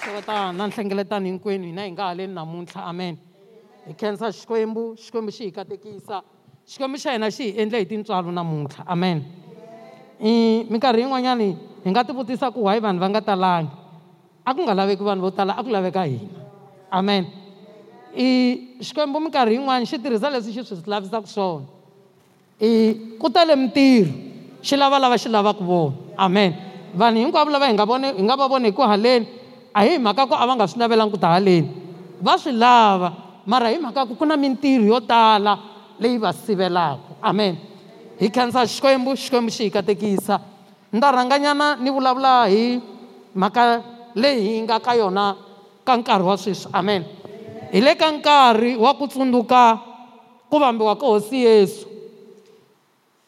misevetana nhlengeletano hinkwenu hina hi nga haleni namuntlha amen e, hi khensa xikwembu xikwembu xi hi katekisa xikwembu xa hina xi hi endle hi tintswalo namuntlha amen i e, minkarhi yin'wanyani hi nga tivutisa ku wayi vanhu va nga talangi a ku nga laveki vanhu vo tala a ku laveka hina amen i e, xikwembu minkarhi yin'wani xi tirhisa leswi xi swi lavisaka swona i ku tale mitirho xi lava lava xi lavaka vona amen vanhu hinkwavo lava hi nga vone hi nga va vona hi ku haleni a hi mhaka ku a va nga swi lavelangi ku ta haleni va swi lava mara hi mhaka ku ku na mintirho yo tala leyi va sivelaka amen hi khensa xikwembu xikwembu xi hi katekisa ni ta rhanganyana ni vulavula hi mhaka leyi hi nga ka yona ka nkarhi wa sweswi amen hi le ka nkarhi wa ku tsundzuka ku vambiwa ka hosi yesu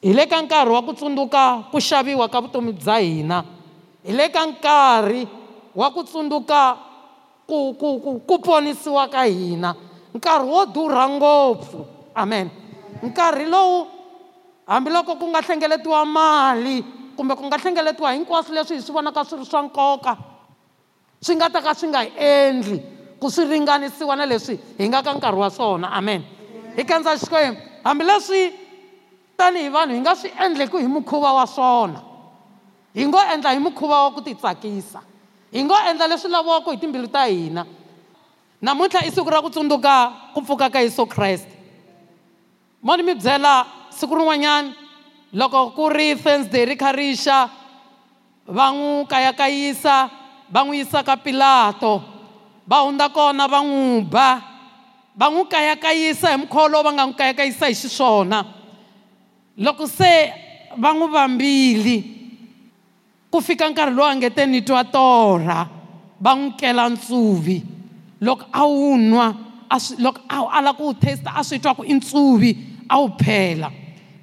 hi le ka nkarhi wa ku tsundzuka ku xaviwa ka vutomi bya hina hi le ka nkarhi wa ku tsunduka ku ku ku ku ponisiwa ka hina nkarhi wo durha ngopfu amen nkarhi lowu hambiloko ku nga hlengeletiwa mali kumbe ku nga hlengeletiwa hinkwaswo leswi hi swi vonaka swi ri swa nkoka swi nga ta ka swi nga endli ku swi ringanisiwa na leswi hi nga ka nkarhi wa swona amen hi kendza xikwembu hambileswi tanihi vanhu hi nga swi endleku hi mukhuva wa swona hi ngo endla hi mukhuva wa ku titsakisa hi ngo endla leswi lavaka hi timbilu ta hina namuntlha i siku ra ku tsundzuka ku pfuka ka yesu kreste mo ni mi byela siku rin'wanyana loko ku ri thursday ri kha ri xa va n'wi kayakayisa va n'wi yisa ka pilato va hundza kona va n'wi ba va n'wi kayakayisa hi mukhuva lowu va nga n'wi kayakayisa hi xiswona loko se va n'wi vambili ku fika nkarhi lowu a nge te ni twa torha va n'wi kela ntsuvi loko a wu nwa a swi loko a ala ku wu taste a swi twa ku i ntsuvi a wu phela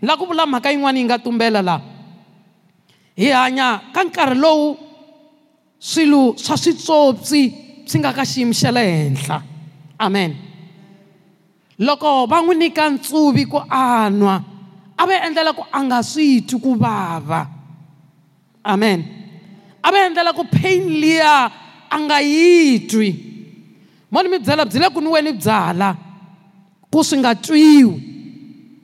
la ku vula mhaka yin'wani yi nga tumbela laha hi hanya ka nkarhi lowu swilo swa switswotswi swi nga ka xiyimo xa le henhla amen loko va n'wi nyika ntsuvi ku a nwa a va endlela ku a nga swi twi ku vava amen a va endlela ku pain liya a nga yi twi moni mi byela byi le ku ni we ni byala ku swi nga twiwi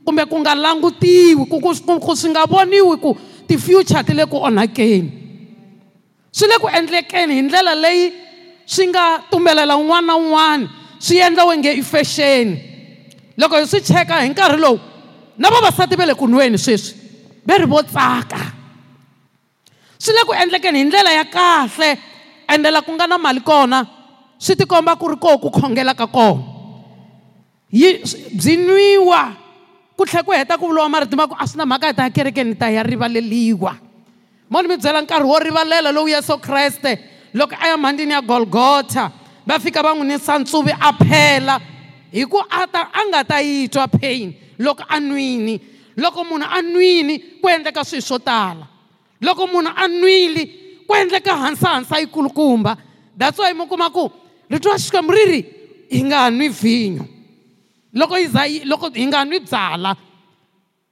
kumbe ku nga langutiwi ku swi nga voniwi ku ti-future ti le ku onhakeni swi le ku endlekeni hi ndlela leyi swi nga tumbelela un'wana na un'wana swi endla wenge i fexeni loko hi swi cheka hi nkarhi lowu na vavasati va le ku nweni sweswi va ri vo tsaka swi le ku endlekeni hi ndlela ya kahle ende la ku nga na mali kona swi tikomba ku ri koho ku khongela ka kona yi byi nwiwa ku tlhela ku heta ku vuliwa marito ma ku a swi na mhaka hi ta ya kerekeni ta ya rivaleliwa mo ni mi byela nkarhi wo rivalela lowu yesu kreste loko a ya mhandini ya golgotha va fika va n'wi nisa ntsuvi a phela hi ku a ta a nga ta yi twa pain loko a nwini loko munhu a nwini ku endleka swilo swo tala loko munhu a nwile ku endleka hansahansa yi kulukumba that's why mi kuma ku rito wa xikwembu ri ri hi nga nwi vhinyo loko yi za loko hi nga nwi byala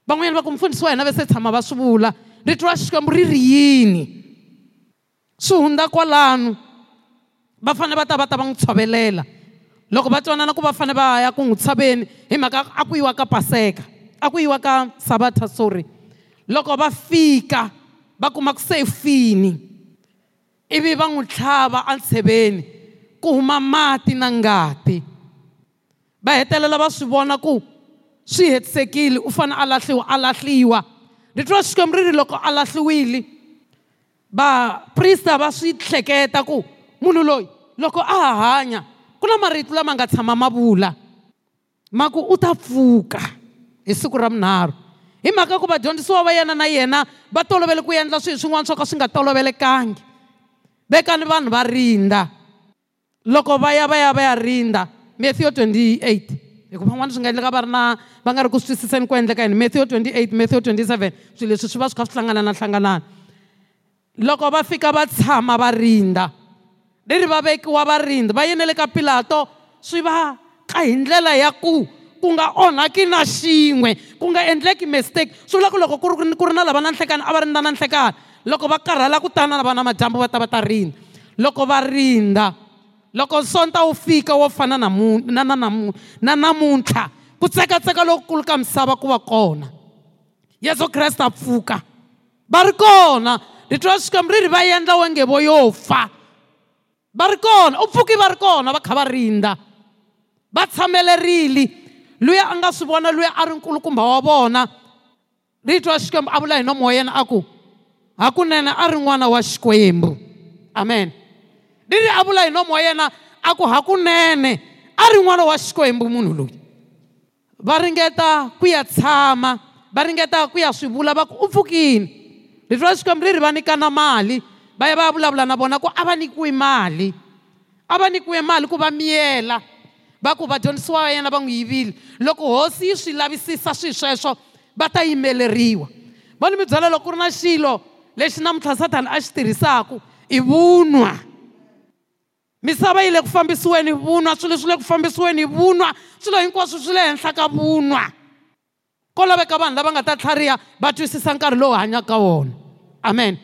van'wanyana va ku mfundhisi wa hina va se tshama va swi vula rito wa xikwembu ri ri yini swi hundza kwalano va fanele va ta va ta va n'wi tshovelela loko va twanana ku va fanele va ya ku n'wi tshaveni hi mhaka a ku yiwa ka paseka a ku yiwa ka sabata sorry loko va fika va kuma ku se fini ivi va n'wi tlhava entshaveni ku huma mati na ngati va hetelela va swi vona ku swi hetisekile u fanele a lahliwa a lahliwa ri twa xikwembu ri ri loko a lahliwile vaprista va swi hleketa ku munhu loyi loko a ha hanya ku na marito lama nga tshama ma vula ma ku u ta pfuka hi siku ra vunharhu hi mhaka ku vadyondzisiwa va yena na yena va tolovele ku endla swihi swin'wana swo ka swi nga tolovelekangi vekani vanhu va rindza loko va ya va ya va ya rindza matthew 28 hikuva van'wana swi nga endleka va ri na va nga ri ku swi twisiseni ku endleka yini matthew 28 matthew 27 swilo leswi swi va swi kha swi hlangananahlanganana loko va fika va tshama va rindza leri va vekiwa va rindza va yene ka pilato swi va ka hi ndlela ya ku ku nga onhaki na xin'we ku nga endleki mistake swi vula ku loko ku ri ku ri na lava na nhlekani a va rindza na nhlekani loko va karhala ku tana lava na madyambu va ta va ta rinda loko va rinda loko sonta wu fika wo fana na na na na na namuntlha ku tsekatseka lokukulu ka misava ku va kona yesu kreste a pfuka va ri kona ritwa swikwembu ri ri va endla wenge vo yo fa va ri kona u pfuki va ri kona va kha va rinda va tshamelerile luya a nga swi vona luya a ri nkulukumba wa vona ri twa xikwembu a vula hi nomo wa yena a ku hakunene a ri n'wana wa xikwembu amen ri ri a vula hi nomo wa yena a ku hakunene a ri n'wana wa xikwembu munhu loyi va ringeta ku ya tshama va ringeta ku ya swi vula va ku u pfukini ri twa xikwembu ri ri va nyikana mali va ya va ya vulavula na vona ku a va nyikiwi mali a va nyikiwe mali ku va miyela va ku vadyondzisi wa yena va n'wi yivile loko hosi yi swi lavisisa swilo sweswo va ta yimeleriwa voni mi byela loko ku ri na xilo lexi namuntlha satana a xi tirhisaka i vunwa misava yi le ku fambisiweni hi vunwa swilo swi le ku fambisiweni hi vunwa swilo hinkwaswo swi le henhla ka vunwa ko laveka vanhu lava nga ta tlhariha va twisisa nkarhi lowu hanyaka wona amen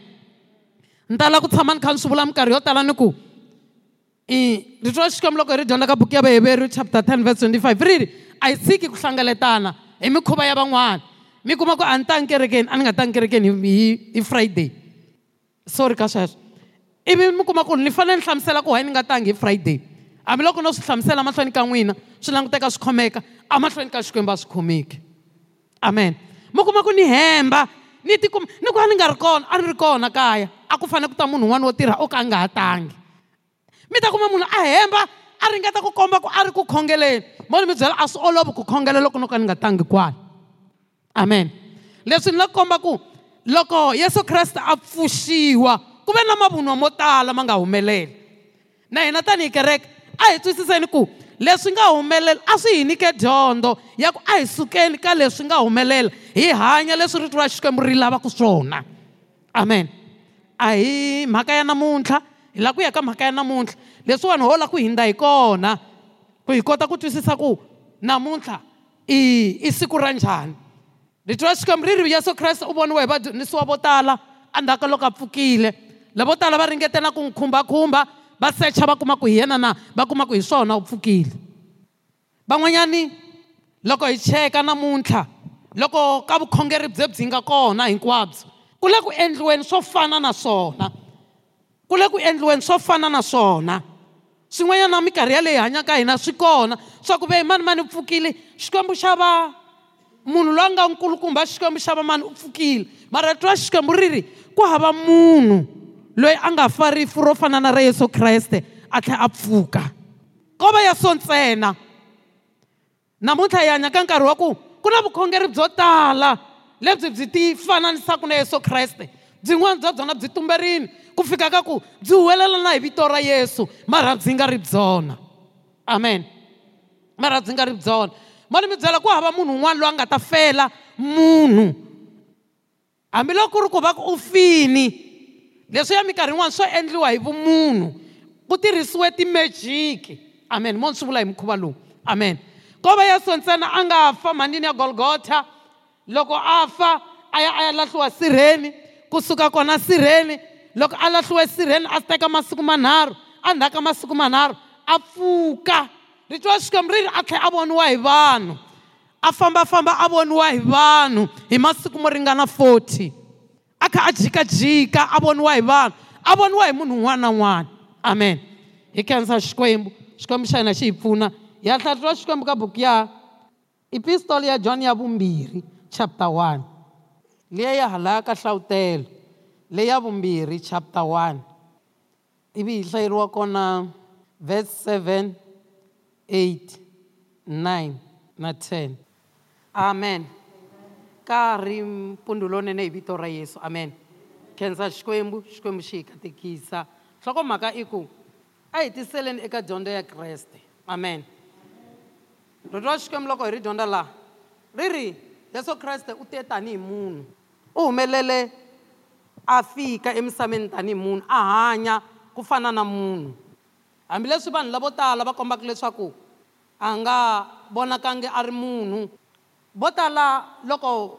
ni tala ku tshama ni kha ni swi vula minkarhi yo tala ni ku I loko hi ri dyondza ka buku ya veheveri chapter 10 verse 25 ri ri a hi tshiki ku hlangaletana hi mikhuva ya van'wana mi kuma ku a ni tangi kerekeni a ni nga tangi kerekeni hi friday sorry ka sweswo ivi mi kuma ku ni fanele ni hlamusela ku hayi ni nga tangi hi friday hambiloko no swi hlamusela mahlweni ka n'wina swi languteka swi khomeka a ka xikwembu a swi khomeki amen mi kuma ku ni hemba ni tikuma ni ku a ni nga ri kona a ni ri kona kaya a ku fanele ku ta munhu un'wana wo tirha o ka a nga ha tangi mi ta kuma munhu a hemba a ringeta ku komba ku a ri ku khongeleni moni mi byela a swi olovi ku khongela loko no ka ni nga tangi kwala amen leswi ni la komba ku loko yesu kreste a pfuxiwa ku ve na mavunwa mo tala ma nga humeleli na hina tanihi kereke a hi twisiseni ku leswi nga humelela a swi hi nike dyondzo ya ku a hi sukeni ka leswi nga humelela hi hanya leswi ri twi ra xikwembu ri lavaku swona amen a hi mhaka ya namuntlha hi la ku ya ka mhaka ya namuntlha leswiwani ho la ku hindza hi kona ku hi kota ku twisisa ku namuntlha i i siku ra njhani rito ra xikwembu ri ri yesu kreste u voniwa hi vadyondzisiwa vo tala endzhaku ka loko a pfukile lavo tala va ringetela ku n'wi khumbakhumba va secha va kuma ku hi yena na va kuma ku hi swona u pfukile van'wanyani loko hi cheka namuntlha loko ka vukhongeri bye byi nga kona hinkwabyo ku le ku endliweni swo fana na swona ku le ku endliweni swo fana na swona swin'wanyana na mikarhi ya leyi hanyaka hina swi kona swa ku ve hi mani mani pfukile xikwembu xa va munhu loyi a nga nkulukumba xikwembu xa va mani u pfukile marito ya xikwembu ri ri ku hava munhu loyi a nga fa rifu ro fana na ra yesu kreste a tlhela a pfuka ko va yeso ntsena namuntlha hi hanya ka nkarhi wa ku ku na vukhongeri byo tala lebyi byi ti fananisaka na yeso kreste byin'wana bya byona byi tumberini ku fika ka ku byi huwelelana hi vito ra yesu mara byi nga ri byona amen mara byi nga ri byona mani mi byela ku hava munhu un'wana loyi a nga ta fela munhu hambiloko ku ri ku va ku u fini leswi ya minkarhi yin'wana swo endliwa hi vumunhu ku tirhisiwe timejiki amen moni swi vula hi mukhuva lowu amen ko va yesu ntsena a nga fa mhandini ya golgotha loko a fa a ya a ya lahliwa sirheni kusuka kona sirheni loko a lahliwe sirheni a teka masiku manharhu a ka masiku manharhu a pfuka ri twa xikwembu ri ri a tlhela a voniwa hi vanhu a fambafamba a voniwa hi vanhu hi masiku mo ringana 40 a kha a jikajika a voniwa hi vanhu a voniwa hi munhu un'wana na un'wana amen hi khensa xikwembu xikwembu xa hina xi hi pfuna hi ya hlatliwa xikwembu ka buku ya epistoli ya john ya vumbirhi chapter 1 leya ya halaya ka hlawutelo leya vumbirhi chapter 1 ivi hi hlayeriwa kona verse 7 8 9 na 10 amen ka ri mpundulonene hi vito ra yesu amen khensa xikwembu xikwembu xi hi katekisa nhlokomhaka i ku a hi tiseleni eka dyondzo ya kreste amen rito ra xikwembu loko hi ri dyondza laha ri ri yesu kreste u te tanihi munhu u humelele a fika emisaveni tanihi munhu a hanya ku fana na munhu hambileswi vanhu lavo tala va kombaka leswaku a nga vonakangi a ri munhu vo tala loko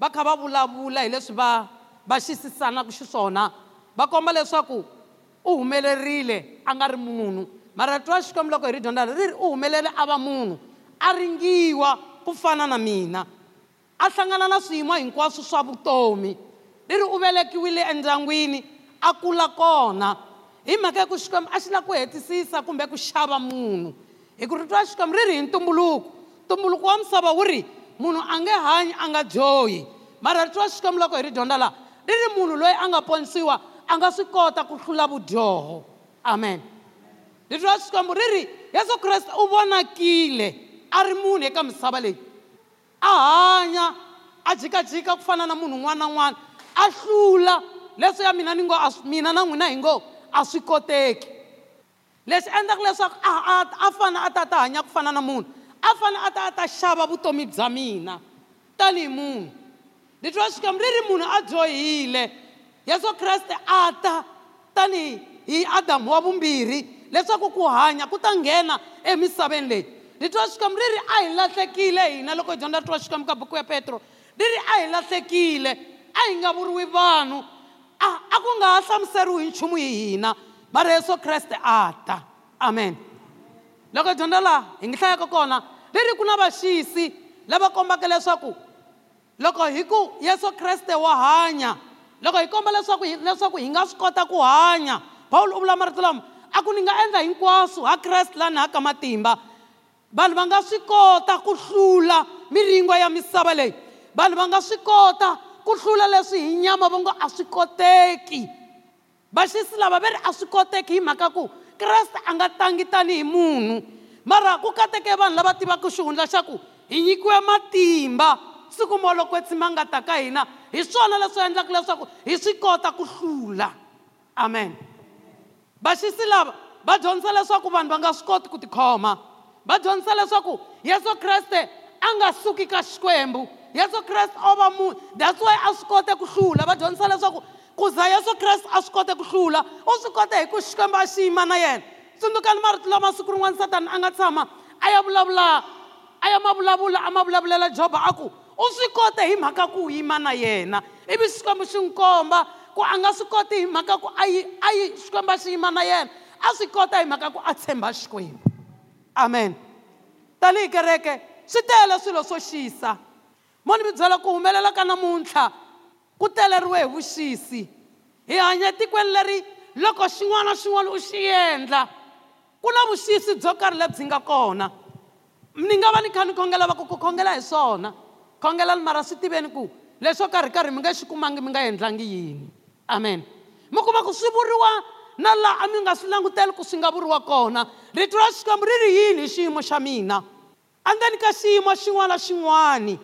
va kha va vulavula hileswi va va xisisanaka xiswona va komba leswaku u humelerile a nga ri munhu mara twa xikwembu loko hi ri dyondzana ri ri u humelele a va munhu a ringiwa ku fana na mina a hlangana na swiyimo hinkwaswo swa vutomi ri ri u velekiwile endyangwini a kula kona hi mhaka ya ku xikwembu a xi lava ku hetisisa kumbe ku xava munhu hi ku rito ra xikwembu ri ri hi ntumbuluko ntumbuluko wa misava wu ri munhu a nge hanyi a nga dyohi mara rito ra xikwembu loko hi ri dyondza laha ri ri munhu loyi a nga ponisiwa a nga swi kota ku hlula vudyoho amen rito ra xikwembu ri ri yesu kreste u vonakile a ri munhu eka misava leyi a hanya a jikajika ku fana na munhu un'wana na un'wana a hlula leswi ya mina ni ngo mina na n'wina hi ngo a swi koteki leswi endlaka leswaku a a a ta ta hanya ku fana na munhu a fanele a ta a ta xava vutomi bya mina tanihi munhu ni twa swi kambe ri ri munhu a dyohile yesu kreste a ta tanihi hi adamu wa vumbirhi leswaku ku hanya ku ta nghena emisaveni leyi ni twa xikwembu ri ri a hi lahlekile hina loko hi dyondza twa xikwembu ka buku ya petro ri ri a hi lahlekile a hi nga vuriwi vanhu a a ku nga ha hlamuseriwi hi nchumu hi hina mara yesu kreste a ta amen loko hi dyondza laha hi ngi hlayaka kona leri ku na vaxisi lava kombaka leswaku loko hi ku yesu kreste wa hanya loko hi komba leswaku leswaku hi nga swi kota ku hanya pawulo u vula marito lama a ku ni nga endla hinkwaswo ha kreste laha ni haka matimba vanhu va nga swi kota ku hlula miringwa ya misava leyi vanhu va nga swi kota ku hlula leswi hi nyama va ngo a swi koteki vaxisi lava ve ri a swi koteki hi mhaka ku kreste a nga tangi tanihi munhu mara ku kateke vanhu lava tivaka xihundla xa ku hi nyikiwe matimba siku molokotsi ma nga ta ka hina hi swona leswi endlaka leswaku hi swi kota ku hlula amen vaxisi lava va dyondzisa leswaku vanhu va nga swi koti ku tikhoma va dyondzisa leswaku yesu kreste a nga suki ka xikwembu yesu kreste o va munhu that's why a swi kote ku hlula va dyondzisa leswaku ku za yesu kreste a swi kote ku hlula u swi kote hi ku xikwembu a xiyima na yena tsundzukani marito lama siku rin'wana satani a nga tshama a ya vulavula a ya mavulavula a ma vulavulela joba a ku u swi kote hi mhaka ku yima na yena ivi xikwembu xi n'wi komba ku a nga swi koti hi mhaka ku a yi a yi xikwembu a xi yima na yena a swi kota hi mhaka ku a tshemba xikwembu amen tanihi kereke swi tele swilo swo xisa moni mi byela ku humelela ka namuntlha ku teleriwe hi vuxisi hi hanya etikweni leri loko xin'wana na xin'wana u xi endla ku na vuxisi byo karhi lebyi nga kona ni nga va ni kha ni khongela va ku ku khongela hi swona khongelani mara swi tiveni ku leswo karhi karhi mi nge xi kumangi mi nga endlangi yini amen mi kuma ku swi vuriwa na laha a mi nga swi languteli ku swi nga vuriwa kona rito ra xikwembu ri ri yini hi xiyimo xa mina andzeni ka xiyimo xin'wana na xin'wana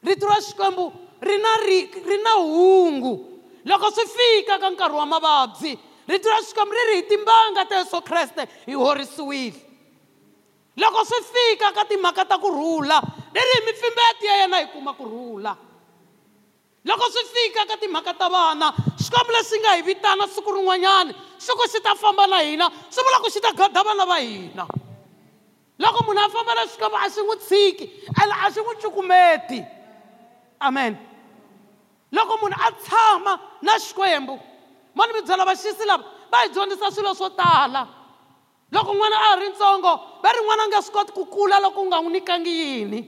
rito ra xikwembu ri na ri ri na hungu loko swi fika ka nkarhi wa mavabyi rito ra xikwembu ri ri hi timbanga ta yesu kreste hi horisiwile loko swi fika ka timhaka ta kurhula ri ri hi mipfimbeto ya yena hi kuma kurhula loko swi fika ka timhaka ta vana xikwembu leswi nga hi vitana siku rin'wanyana swi ku xi ta famba na hina swi vula ku xi ta gada vana va hina loko munhu a famba na xikwembu a xi n'wi tshiki ene a xi n'wi cukumeti amen loko munhu a tshama na xikwembu mo ni mi byela vaxisi lava va hi dyondzisa swilo swo tala loko n'wana a ha ri ntsongo va ri n'wana a nga swi koti ku kula loko u nga n'wi nikangi yini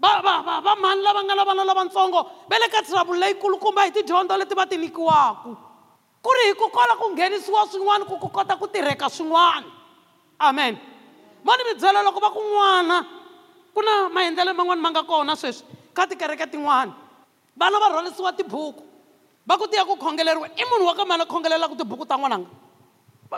va va va va mhani lava nga na vana lavatsongo va le ka trouble leyikulukumba hi tidyondzo leti va ti nyikiwaku ku ri hi ku kola ku nghenisiwa swin'wana ku ku kota ku tirheka swin'wana amen mo ni mi byela loko va ku n'wana ku na maendlelo man'wani ma nga kona sweswi ka tikereke tin'wana vana va rhwalisiwa tibuku va ku tiya ku khongeleriwa i munhu wa ka mani a khongelelaka tibuku ta n'wananga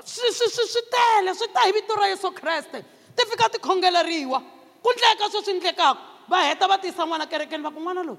swi swi swi swi tele swi ta hi vito ra yesu kreste ti fika ti khongeleriwa ku ndleka sweswi ndlekaka va heta va tiyisa n'wana kerekeni va ku n'wana loyi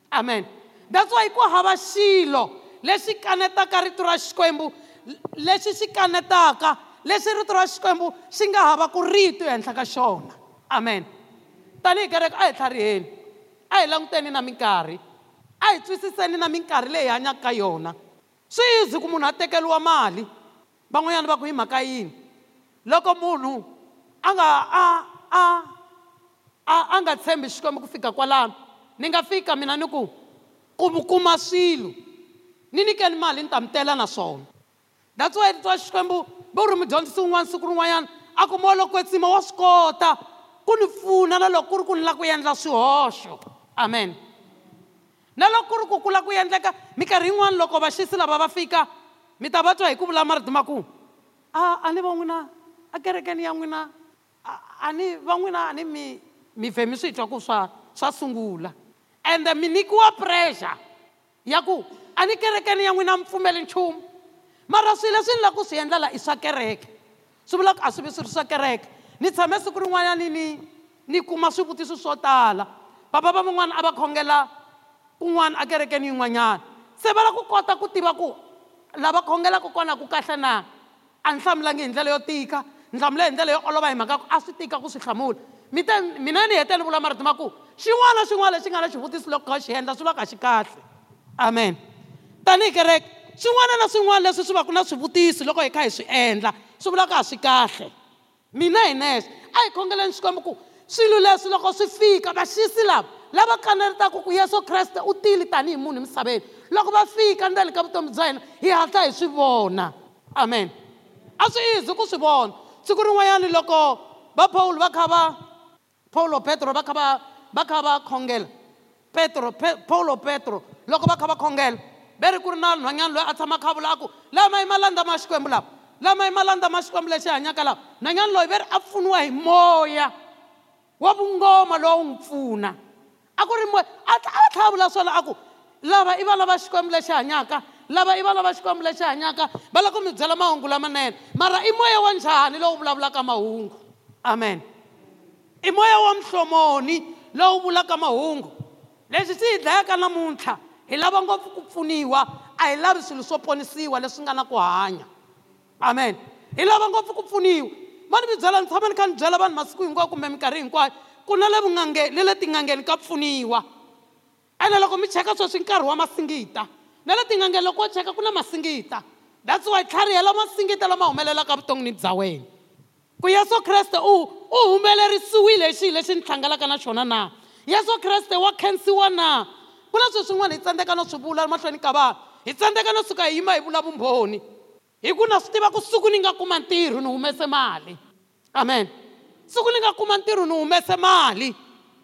amen that's why ku hava xilo lexi kanetaka rito ra xikwembu lexi xi kanetaka lexi rito ra xikwembu xi nga hava ku rito henhla ka xona amen tanihi kereke a hi tlhariheni a hi languteni na minkarhi a hi twisiseni na minkarhi leyi hanyaka ka yona swi yizi ku munhu a tekeriwa mali van'wanyana va ku hi mhaka yini loko munhu a nga a a a a nga tshembi xikwembu ku fika kwalano ni nga fika mina ni ku ku mi kuma swilo ni nyikeni mali ni ta mi tela na swona that's why twa xikwembu vo ri mudyondzisi wun'wana siku rin'wanyana a ku mo loko kwetsima wa swi kota ku ni pfuna na loko ku ri ku ni lava ku endla swihoxo amen na loko ku ri ku kula ku endleka minkarhi yin'wani loko vaxisi lava va fika mi ta va twa hi ku vula marito ma ku a a ni va n'wina a kerekeni ya n'wina a ni va n'wina a ni mi mi vhe mi swi twa ku swa swa sungula ende mi nyikiwa pressure ya ku a ni kerekeni ya n'wina mi pfumeli nchumu mara swilo leswi ni lava ku swi endlela i swa kereke swi vula ku a swi vi swi ri swa kereke ni tshame siku rin'wanyani ni ni kuma swivutiso swo tala papa va van'wana a va khongela kun'wana ekerekeni yin'wanyana se va la ku kota ku tiva ku lava khongelaka kona ku kahle na a ni hlamulangi hi ndlela yo tika ni hlamule hi ndlela yo olova hi mhaka ku a swi tika ku swi hlamula mite mina ni hetele vula marito ma ku xin'wana na xin'wana lexi nga na xivutisi loko kha xi endla swi va ka xi kahle amen tanihi kereke swin'wana na swin'wana leswi swi va ku na swivutisi loko hi kha hi swi endla swi vula ka ha swi kahle mina hi nexe a hi khongeleni xikwembu ku swilo leswi loko swi fika vaxisi lava lava kanelitaka ku yesu kreste u tile tanihi munhu emisaveni loko va fika ndzeni ka vutomi bya yena hi hatla hi swi vona amen a swi izi ku swi vona siku rin'wanyana loko va pawulo va kha va paulo petro va kha va va kha va khongela petro pe, paulo petro loko va kha va khongela ve ri ku ri na nhwanyana loyi a tshama kha vula a ku lama hi malandza ma xikwembu lava lama hi malandza ma xikwembu lexi hanyaka lava nhwanyana loyi ve ri a pfuniwa hi moya wa vungoma lowu wu n'wi pfuna a ku ri a tlhavula swona a ku lava i valava xikwembu lexi hanyaka lava i valava xikwembu lexi hanyaka va lava ku mi byela mahungu lamanene mara i moya wa njhani lowu vulavulaka mahungu amen i moya wa mhlomoni lowu vulaka mahungu leswi swi hi dlayaka namuntlha hi lava ngopfu ku pfuniwa a hi lavi swilo swo ponisiwa leswi nga na ku hanya amen hi lava ngopfu ku pfuniwa ma ni mi byela ni tshama ni kha ni byela vanhu masiku hinkwayo kumbe minkarhi hinkwayo ku na le vungangeni le le tingangeni ka pfuniwa ene loko mi cheka sweswi nkarhi wa masingita na le tingangeni loko wo cheka ku na masingita that's why tlharihela masingita lama humelelaka vuton'wini bya wena ku yesu kreste u u humelerisiwile hi xihi lexi ni hlangalaka na xona na yesu kreste wa khensiwa na ku na swilo swin'wana hi tsandzeka no swi vula mahlweni ka vanhu hi tsandzeka no suka hi yima hi vula vumbhoni hi ku na swi tiva ku siku ni nga kuma ntirho ni humese mali amen siku ni nga kuma ntirho ni humese mali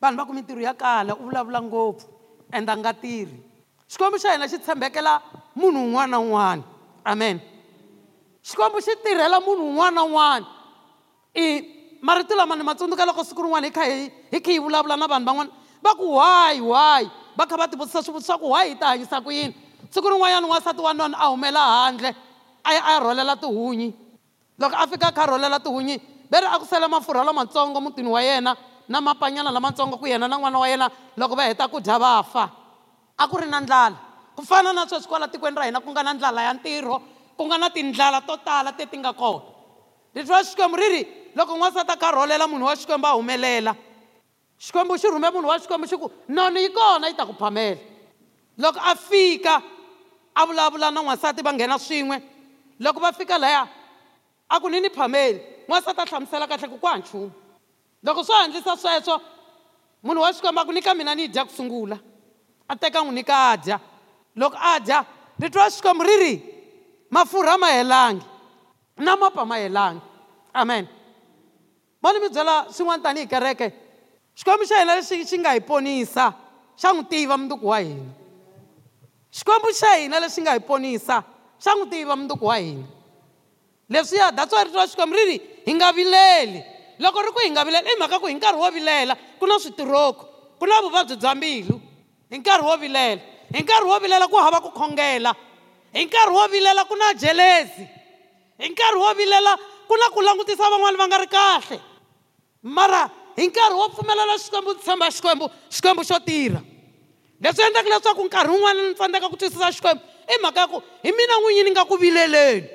vanhu va ku mintirho ya kala u vulavula ngopfu endla nga tirhi xikwembu xa hina xi tshembekela munhu un'wana na un'wana amen, amen xikwembu xi tirhela munhu un'wana na un'wana i marito lama ni ma tsundzuka loko siku rin'wana hi kha hi kha yi vulavula na vanhu van'wana va ku why why va kha va tivutisa swivuti swa ku why hi ta hanyisa ku yini siku rin'wanyana wansati wa nona a humela handle a ya a ya rhwalela tihunyi loko a fika a kha rhwalela tihunyi ve ri a ku sela mafurha lamatsongo mutini wa yena na mapanyana lamatsongo ku yena na n'wana wa yena loko va heta ku dya va fa a ku ri na ndlala ku fana na sweswi kwala tikweni ra hina ku nga na ndlala ya ntirho ku nga na tindlala to tala te ti nga kona rito ra xikwembu ri ri loko n'wansati a karholela munhu wa xikwembu a humelela xikwembu xi rhume munhu wa xikwembu xi ku nono yi kona yi ta ku phamela loko a fika a vulavula na n'wansati va nghena swin'we loko va fika laya a ku ni ni phameli n'wansati a hlamusela kahle ku ku ha nchumu loko swo handlisa sweswo munhu wa xikwembu a ku ni mina ni dya ku sungula a teka n'wi ni ka dya loko a dya rito ra xikwembu ri ri mafurha ma helangi na mapa ma helangi amen mo ni mi byela swin'wana tanihi kereke xikwembu xa hina lexi xi nga hi ponisa xa n'wi tiva munduku wa hina xikwembu xa hina lexi nga hi ponisa xa n'wi tiva munduku wa hina leswiya datswa rito ra xikwembu ri ri hi nga vileli loko ri ku hi nga vileli i mhaka ku hi nkarhi wo vilela ku na switiroku ku na vuvabyi bya mbilu hi nkarhi wo vilela hi nkarhi wo vilela ku hava ku khongela hi nkarhi wo vilela ku na jelezi hi nkarhi wo vilela ku na ku langutisa van'wani va nga ri kahle mara hi nkarhi wo pfumelela xikwembu tshemba xikwembu xikwembu xo tirha leswi endlaka leswaku nkarhi wun'wana ni tsandzeka ku twisisa xikwembu i mhaka ya ku hi mina n'winyi ni nga ku vileleni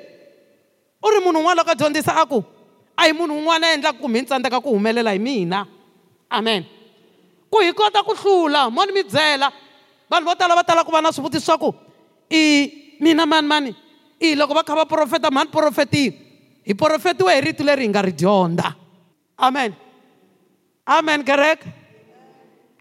u ri munhu un'wana loko a dyondzisa a ku a hi munhu un'wana a endlaka kumbe hi ni tsandzeka ku humelela hi mina amen ku hi kota ku hlula moni mi byela vanhu vo tala va tala ku va na swivutiso swa ku i mina na mani mani i loko va kha va profeta mhani profetiwa hi profetiwe hi rito leri hi nga ri dyondza amen amen kereke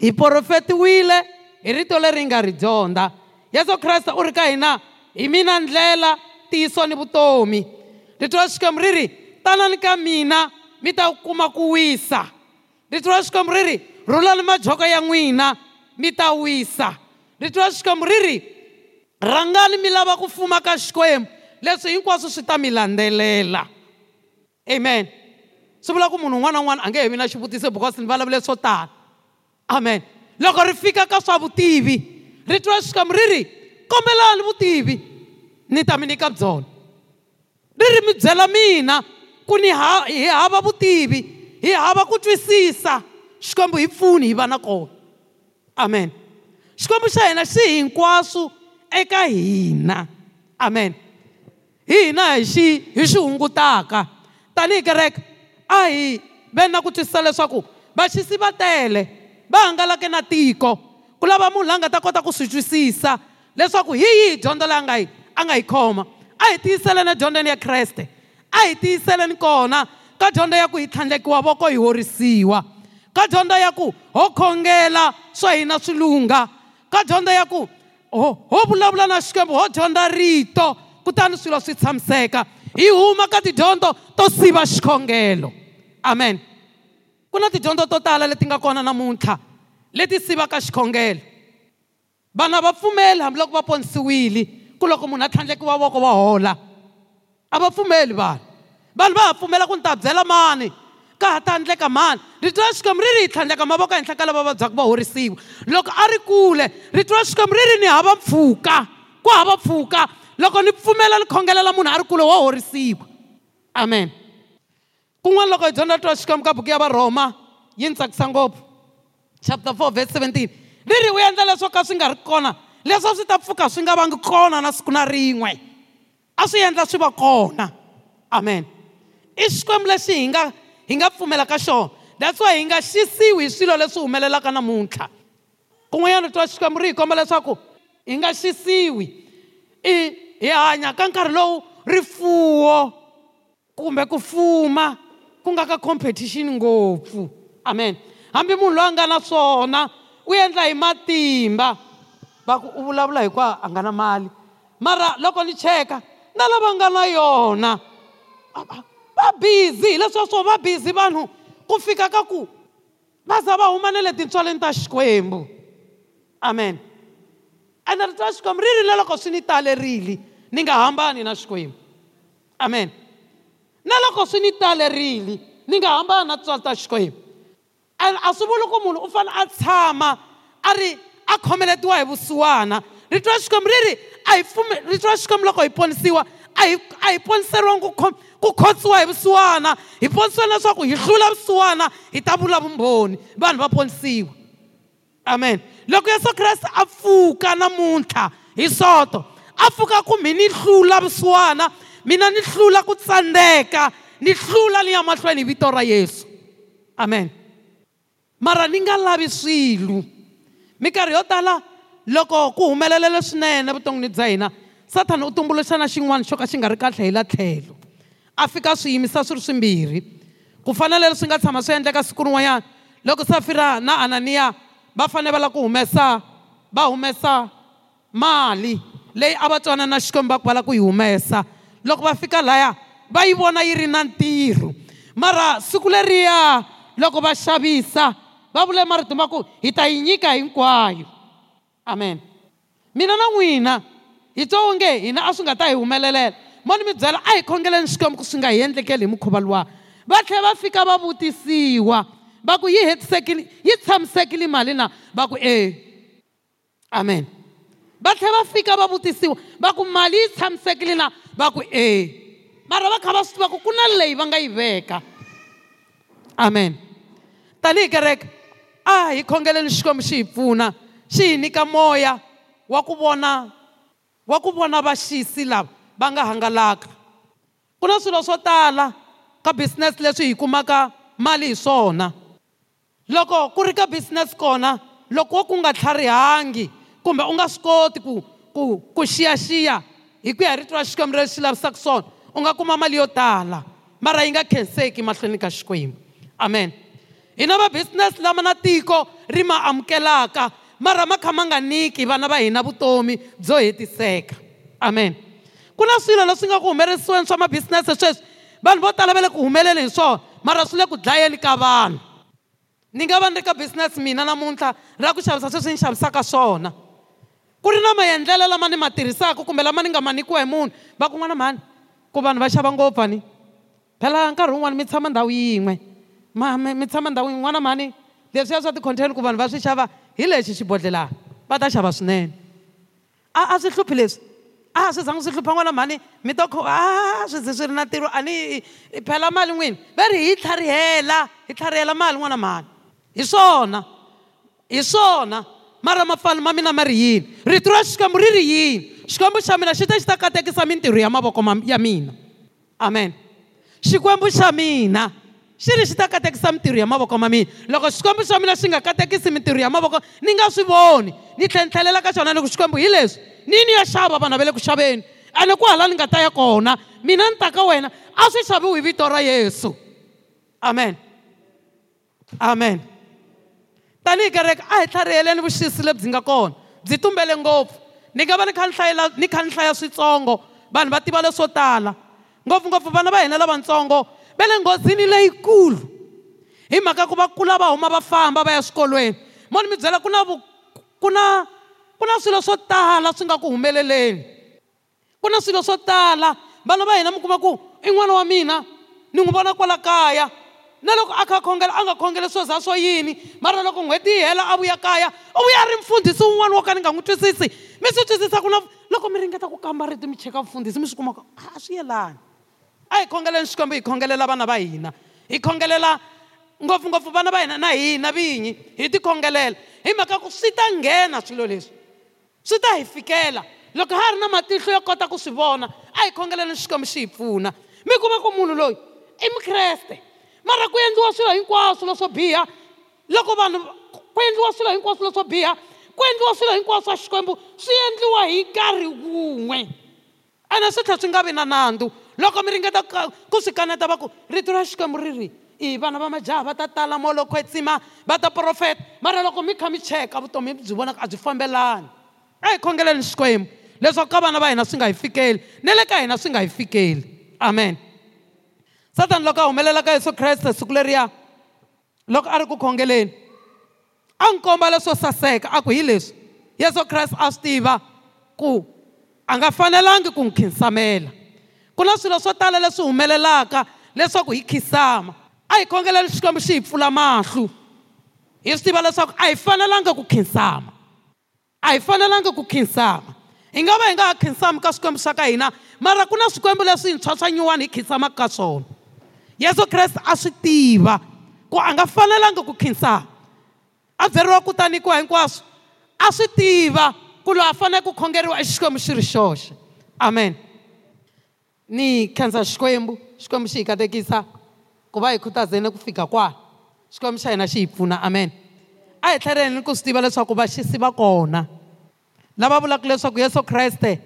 hi profetiwile hi rito leri hi nga ri dyondza yesu kreste u ri ka hina hi mina ndlela tiyiso ni vutomi rito ra xikwembu ri ri tanani ka mina mi ta kuma ku wisa rito ra xikwembu ri ri rhulani majoko ya n'wina mi ta wisa rito ra xikwembu ri ri rhangani mi lava ku fuma ka xikwembu leswi hinkwaswo swi ta mi landzelela amen swi vula ku munhu un'wana na un'wana a nge he vi na xivutiso because ni vulavule swo tala amen loko ri fika ka swa vutivi ri twa xikwembu ri ri kombelani vutivi ni ta mi nyika byona ri ri mi byela mina ku ni hi hava vutivi hi hava ku twisisa xikwembu hi pfuni hi va na kona amen xikwembu xa hina xi hinkwaswo eka hina amen hi hina hi xi hi xi hungutaka tanihi kereke a hi ve na ku twisisa leswaku vaxisi va tele va hangalake na tiko ku lava munhu la nga ta kota ku swi twisisa leswaku hi yihi dyondzo leyi a nga yi a nga yi khoma a hi tiyiseleni edyondzweni ya kreste a hi tiyiseleni kona ka dyondzo ya ku hi tlhandlekiwa voko hi horisiwa ka dyondzo ya ku ho khongela swa hina swi lungha ka dyondzo ya ku ho vulavula na xikwembu ho dyondza rito kutani swilo swi tshamiseka hi huma ka tidyondzo to siva xikhongelo amen ku na tidyondzo to tala leti nga kona namuntlha leti sivaka xikhongelo vana va pfumeli hambiloko va ponisiwile ku loko munhu a tlhandlekiwa voko va hola a va pfumeli vanhu vanhu va ha pfumela ku ni ta byela mani ka ha ta endleka mhani ri twa xikwembu ri ri hi tlhandleka mavoko henhla ka lava vabyaka va horisiwa loko a ri kule ri twa xikwembu ri ri ni hava mpfhuka ku hava mpfhuka loko ni pfumela ni khongelela munhu a ri kule wo horisiwa amen kun'wana loko hi dyondza twa xikwembu ka buku ya varhoma yi ni tsakisa ngopfu chapter 4 verse 17 ri ri u endla leswo ka swi nga ri kona leswi swi ta pfuka swi nga vangi kona na siku na rin'we a swi endla swi va kona amen i xikwembu lexi hi nga hi nga pfumela ka xona that's why hi nga xisiwi hi swilo leswi humelelaka namuntlha kun'wanyana twa xikwembu ri hi komba leswaku hi nga xisiwi i hi hanya ka nkarhi lowu rifuwo kumbe ku fuma ku nga ka competition ngopfu amen hambi munhu loyi a nga na swona u endla hi matimba va ku u vulavula hikwalaho a nga na mali mara loko ni cheka na lava nga na yona va busy leswiya swo va busy vanhu ku fika ka ku va za va huma na le tintswaleni ta xikwembu amen ene rito ra xikwembu ri na loko swi ni talerile ni nga hambani na xikwembu amen na loko swi ni talerile ni nga hambani na tintswali ta xikwembu and a swi vuli ku munhu u fanele a tshama a ri a khomeletiwa hi vusiwana rito ra xikwembu ri ri a hi pfumeli xikwembu loko hi ponisiwa a hi a hi poniseriwangi ku ku khotsiwa hi vusiwana hi poniseriwa leswaku hi hlula vusiwana hi ta vula vumbhoni vanhu va ponisiwa amen loko yesu kreste a pfuka namuntlha hi soto a pfuka kumbe ni hlula vusiwana mina ni hlula ku tsandzeka ni hlula ni ya mahlweni hi vito ra yesu amen mara ni nga lavi swilo minkarhi yo tala loko ku humelelele swinene vuton'wini bya hina sathana u tumbuluxa na xin'wana xo ka xi nga ri kahle hi la tlhelo a fika swi swi ri swimbirhi ku fanele leswi nga tshama swi endleka siku rin'wanyana loko safira na ananiya va fanele va lava ku humesa va humesa mali leyi a va twana na xikwembu va ku va lava ku yi humesa loko va fika laya va yi vona yi ri na ntirho mara siku leriya loko va xavisa va vule marito ma ku hi ta yi nyika hinkwayo amen mina na n'wina yitsongo nge hina a swi nga ta hi humelelela mo ni mi byela a hi khongeleni xikwembu ku swi nga hi endlekeli hi mukhuva luwa va tlhela va fika va vutisiwa va ku yi hetisekile yi tshamisekile mali na va ku e amen va tlhela va fika va vutisiwa va ku mali yi tshamisekile na va ku e mara va kha va swi tiva ku ku na leyi va nga yi veka amen tanihi kereke a hi khongeleni xikwembu xi hi pfuna xi hi nyika moya wa ku vona wa ku vona vaxisi lava va nga hangalaka ku na swilo swo tala ka business leswi hi kumaka mali hi swona loko ku ri ka business kona loko ku nga tlharihangi kumbe u nga swi koti ku ku ku xiyaxiya hi ku ya hi rito ra xikwembu leswi lavisaka swona u nga kuma mali yo tala mara yi nga khenseki mahlweni ka xikwembu amen hi na ma-business lama na tiko ri ma amukelaka mara ma kha ma nga niki vana va hina vutomi byo hetiseka amen ku na swilo leswi nga ku humelerisiweni swa ma mabisinese sweswi vanhu vo tala va le ku humeleli hi swona mara swi le ku dlayeni ka vanhu ni nga va ni ri ka business mina namuntlha ra ku xavisa sweswi ni xavisaka swona ku ri na maendlelo lama ni ma tirhisaka kumbe lama ni nga ma nikiwa hi munhu va ku n'wana mhani ku vanhu va xava ngopfu ni phela nkarhi wun'wani mi tshama ndhawu yin'we mi tshama ndhawu yin'we n'wana mhani leswiya swa ti-contain ku vanhu va swi xava relationship bodlela ba ta xava swinene a a swi hluphi a swi zanga swi hlupha n'wana mhani mi ta kho a swi ze swi ri na ntirho a ni phela mali n'wini va ri hi tlharihela hi tlharihela mali n'wana mhani hi swona hi swona mara mapfalo ma mina ma ri yini rito ra xikwembu ri ri yini xikwembu xa mina xi ta xi ta katekisa mintirho ya mavoko ya mina amen xikwembu xa mina xi ri xi ta katekisa mitirho ya mavoko ma mina loko xikwembu xa mina xi nga katekisi mintirho ya mavoko ni nga swi voni ni tlhe tlhelela ka xona ni xikwembu hi leswi ni ni ya xava vana va le ku xaveni a ku hala ni nga ta ya kona mina ni ta ka wena a swi xaviwi hi vito ra yesu amen amen tanihi kereke a hi tlhariheleni vuxisi lebyi nga kona byi tumbele ngopfu ni nga va ni kha ni hlayela ni kha ni hlaya switsongo vanhu va tiva leswo tala ngopfungopfu vana va hina lavatsongo va le nghozini leyikulu hi mhaka ku va kula va huma va famba va ya swikolweni mo ni mi byela ku na ku na ku na swilo swo tala swi nga ku humeleleni ku na swilo swo tala vana va hina mi kuma ku i n'wana wa mina ni n'wi vona kwala kaya na loko a kha khongela a nga khongeli swo za swo yini mara loko n'hweti yi hela a vuya kaya u vuya ri mfundhisi wun'wana wo ka ni nga n'wi twisisi mi swi twisisa ku na loko mi ringeta ku kamba rito mi cheka mfundhisi mi swi kumaka a ah, swi yelani a hi khongeleni xikwembu hi khongelela vana va hina hi khongelela ngopfungopfu vana va hina na hina vinyi hi tikhongelela hi mhaka ku swi ta nghena swilo leswi swi ta hi fikela loko ha ri na matihlo yo kota ku swi vona a hi khongeleni xikwembu xi hi pfuna mi kuma ku munhu loyi i mukreste mara ku endliwa swilo hinkwaswo leswo biha loko vanhu ku endliwa swilo hinkwaswo leswo biha ku endliwa swilo hinkwaswo swa xikwembu swi endliwa hi nkarhi wun'we ene swi tlhela swi nga vi na nandzu loko mi ringeta ku swi kaneta va ku rito ra xikwembu ri ri i vana va majaha va ta tala moloko etsima va ta profeta mara loko mi kha mi cheka vutomi byi vonaka a byi fambelani a hi khongeleni xikwembu leswaku ka vana va hina swi nga hi fikeli na le ka hina swi nga hi fikeli amen satani loko a humelela ka yesu kreste siku leriya loko a ri ku khongeleni a n'wi komba leswo saseka a ku hi leswi yesu kreste a swi tiva ku a nga fanelangi ku n'wi khinsamela ku na swilo swo tala leswi humelelaka leswaku hi khisama a hi khongeleli xikwembu xi hi pfula mahlo hi swi tiva leswaku a hi fanelanga ku khinsama a hi fanelanga ku khinsama hi nga va hi nga ha khinsami ka swikwembu swa ka hina mara ku na swikwembu leswi hintshwa swa nyuwani hi khinsamaka ka swona yesu kreste a swi tiva ku a nga fanelanga ku khinsama a byeriwa ku ta nyikiwa hinkwaswo a swi tiva ku loyi a fanele ku khongeriwa e xikwembu xi ri xoxe amen ni khensa xikwembu xikwembu xi hi katekisa ku va hi khutazeni ku fika kwaha xikwembu xa hina xi hi pfuna amen a hi tlheleni ku swi tiva leswaku vaxisi va kona lava vulaka leswaku yesu kreste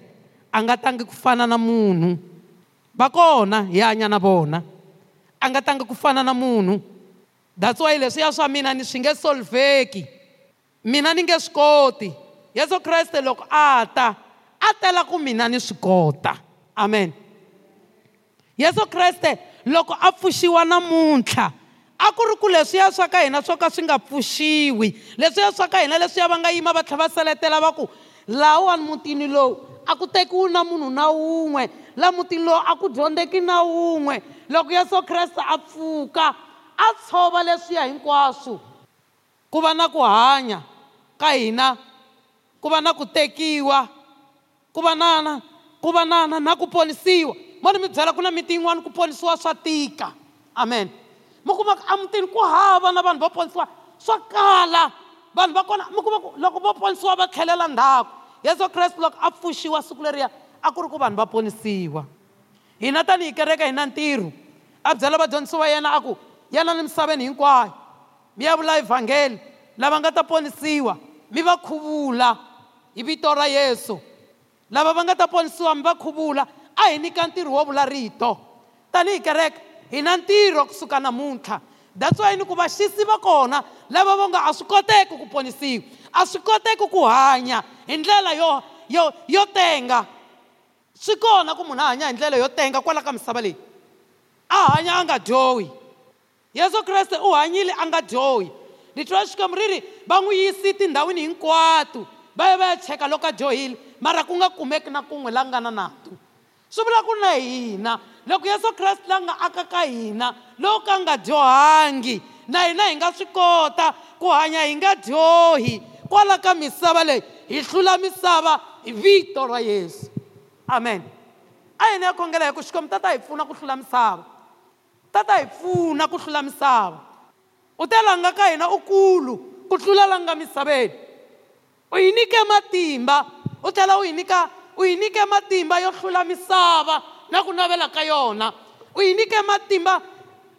a nga tangi ku fana na munhu va kona hi hanya na vona a nga tangi ku fana na munhu that's why leswiya swa mina ni swi nge solveki mina ni nge swi koti yesu kreste loko a ta a tela ku mina ni swi kota amen yesu kreste loko a pfuxiwa namuntlha a ku ri ku leswiya swa ka hina swo ka swi nga pfuxiwi leswiya swa ka hina leswiya va nga yima va tlhela va seletela va ku lawani mutini lowu a ku tekiwi na munhu na wun'we laha mutini lowu a ku dyondzeki na wun'we loko yesu kreste a pfuka a tshova leswiya hinkwaswo ku va na ku hanya ka hina ku va na ku tekiwa ku va na na ku va na na na ku ponisiwa mo ni mi byela ku na miti yin'wana ku ponisiwa swa tika amen mi kuma ku emutini ku hava na vanhu vo ponisiwa swa kala vanhu va kona mi kuma ku loko vo ponisiwa va tlhelela ndhaku yesu kreste loko a pfuxiwa siku leriya a ku ri ku vanhu va ponisiwa hina tanihi kereke hi na ntirho a byela vadyondzisi va yena a ku yena ni misaveni hinkwayo mi ya vula evhangeli lava nga ta ponisiwa mi va khuvula hi vito ra yesu lava va nga ta ponisiwa mi va khuvula a hi nyika ntirho wo vula rito tanihi kereke hi na ntirho kusuka namuntlha datswayi ni ku vaxisi va kona lava va nga a swi koteki ku ponisiwa a swi koteki ku hanya hi ndlela yo yo yo tenga swi kona ku munhu a hanya hi ndlela yo tenga kwalaho ka misava leyi a hanya a nga dyohi yesu kreste u hanyile a nga dyohi ni twa xikwembu ri ri va n'wi yisi tindhawini hinkwato va ya va ya cheka loko a dyohile mara ku nga kumeki na kun'we la nga na nandu swi vula ku na hina loko yesu kreste la nga akaka hina lowu ka nga dyohangi na hina hi nga swi kota ku hanya hi nga dyohi kwala ka misava leyi hi hlula misava hi vito ra yesu amen a hina ya khongela hi ku xikwembu tata hi pfuna ku hlula misava tata hi pfuna ku hlula misava u te langa ka hina u kulu ku tlula langa misaveni u hi nyike matimba u tlhela u hi nyika u yi nyike matimba yo hlula misava na ku navela ka yona u yi nyike matimba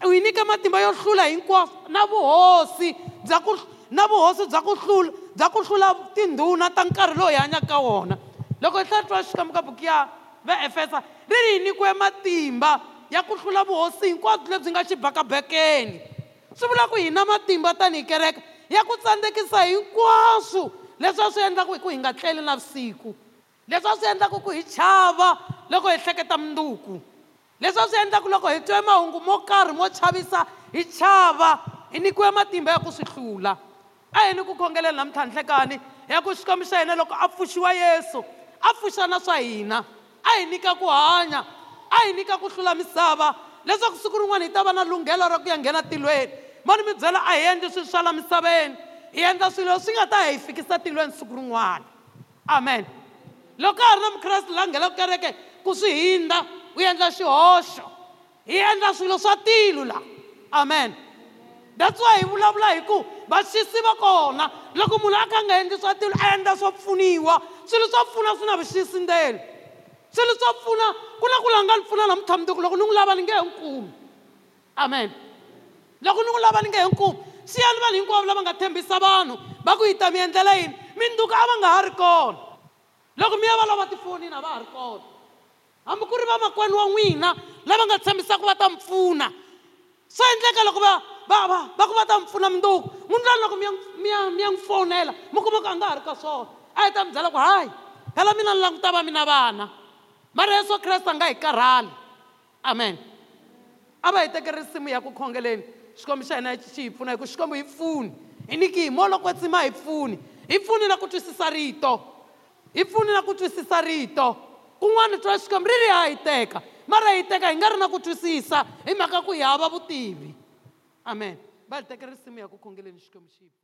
u yi nyike matimba yo hlula hinkwaswo na vuhosi bya ku na vuhosi bya ku hlula bya ku hlula tindhuna ta nkarhi lowu hi hanyaka ka wona loko hi hlatwa xikamu ka buki ya va efesa ri ri yi nyikiwe matimba ya ku hlula vuhosi hinkwabyo lebyi nga xibakabekeni swi vula ku hi na matimba tanihi kereka ya ku tsandzekisa hinkwaswo leswi a swi endlaka hi ku hi nga tleli navusiku leswi a swi endlaka ku hi chava loko hi hleketa munduku leswi a swi endlaka loko hi twe mahungu mo karhi mo chavisa hi chava hi nyikiwe matimba ya ku swi hlula a hi ni ku khongeleni namuntlha nhlekani ya ku xikwembu xa hina loko a pfuxiwa yesu a pfuxa na swa hina a hi nyika ku hanya a hi nyika ku hlula misava leswaku siku rin'wana hi ta va na lunghelo ra ku ya nghena tilweni mani mi byela a hi endli swilo swa la misaveni hi endla swilo swi nga ta hi fikisa tilweni siku rin'wana amen loko a ha ri na mukreste laha nghenaku kereke ku swi hindza u endla xihoxo hi endla swilo swa tilu laha amen that's why hi vulavula hi ku vaxisi va kona loko munhu a kha a nga endli swa tilu a endla swo pfuniwa swilo swo pfuna swi na vuxisi ndzeni swilo swo pfuna ku na ku laha nga ni pfuna na mutshamduku loko ni n'wi lava ni nge hinkulu amen loko ni n'wi lava ni nge hinkulu siyani vanhu hinkwavo lava nga tshembisa vanhu va ku hi ta mi endlela yini mindzuku a va nga ha ri kona loko mi ya va lava tifonini a va ha ri kona hambi ku ri vamakwenu wa n'wina lava nga tshembisaka va ta mi pfuna swa endleka loko va va va va ku va ta mi pfuna munduku munhu lani loko mi ya mi ya mi ya n'wi fowunela mi kuma ku a nga ha ri ka swona a hi ta mi byela ku hayi hela mina ni languta va mina vana mara yesu kreste a nga hi karhali amen a va hi teke risimu ya ku khongeleni xikombi xa hina xi hi pfuna hi ku xikombi hi pfuni hi niki hi mo loko tsima hi pfuni hi pfuni na ku twisisa rito hi pfunina ku twisisa rito kun'wana twa xikwembu ri ri ha hi teka mara hi teka hi nga ri na ku twisisa hi mhaka ku hi hava vutivi amen va hi tekerisimu ya ku khongeleni xikwembu xipi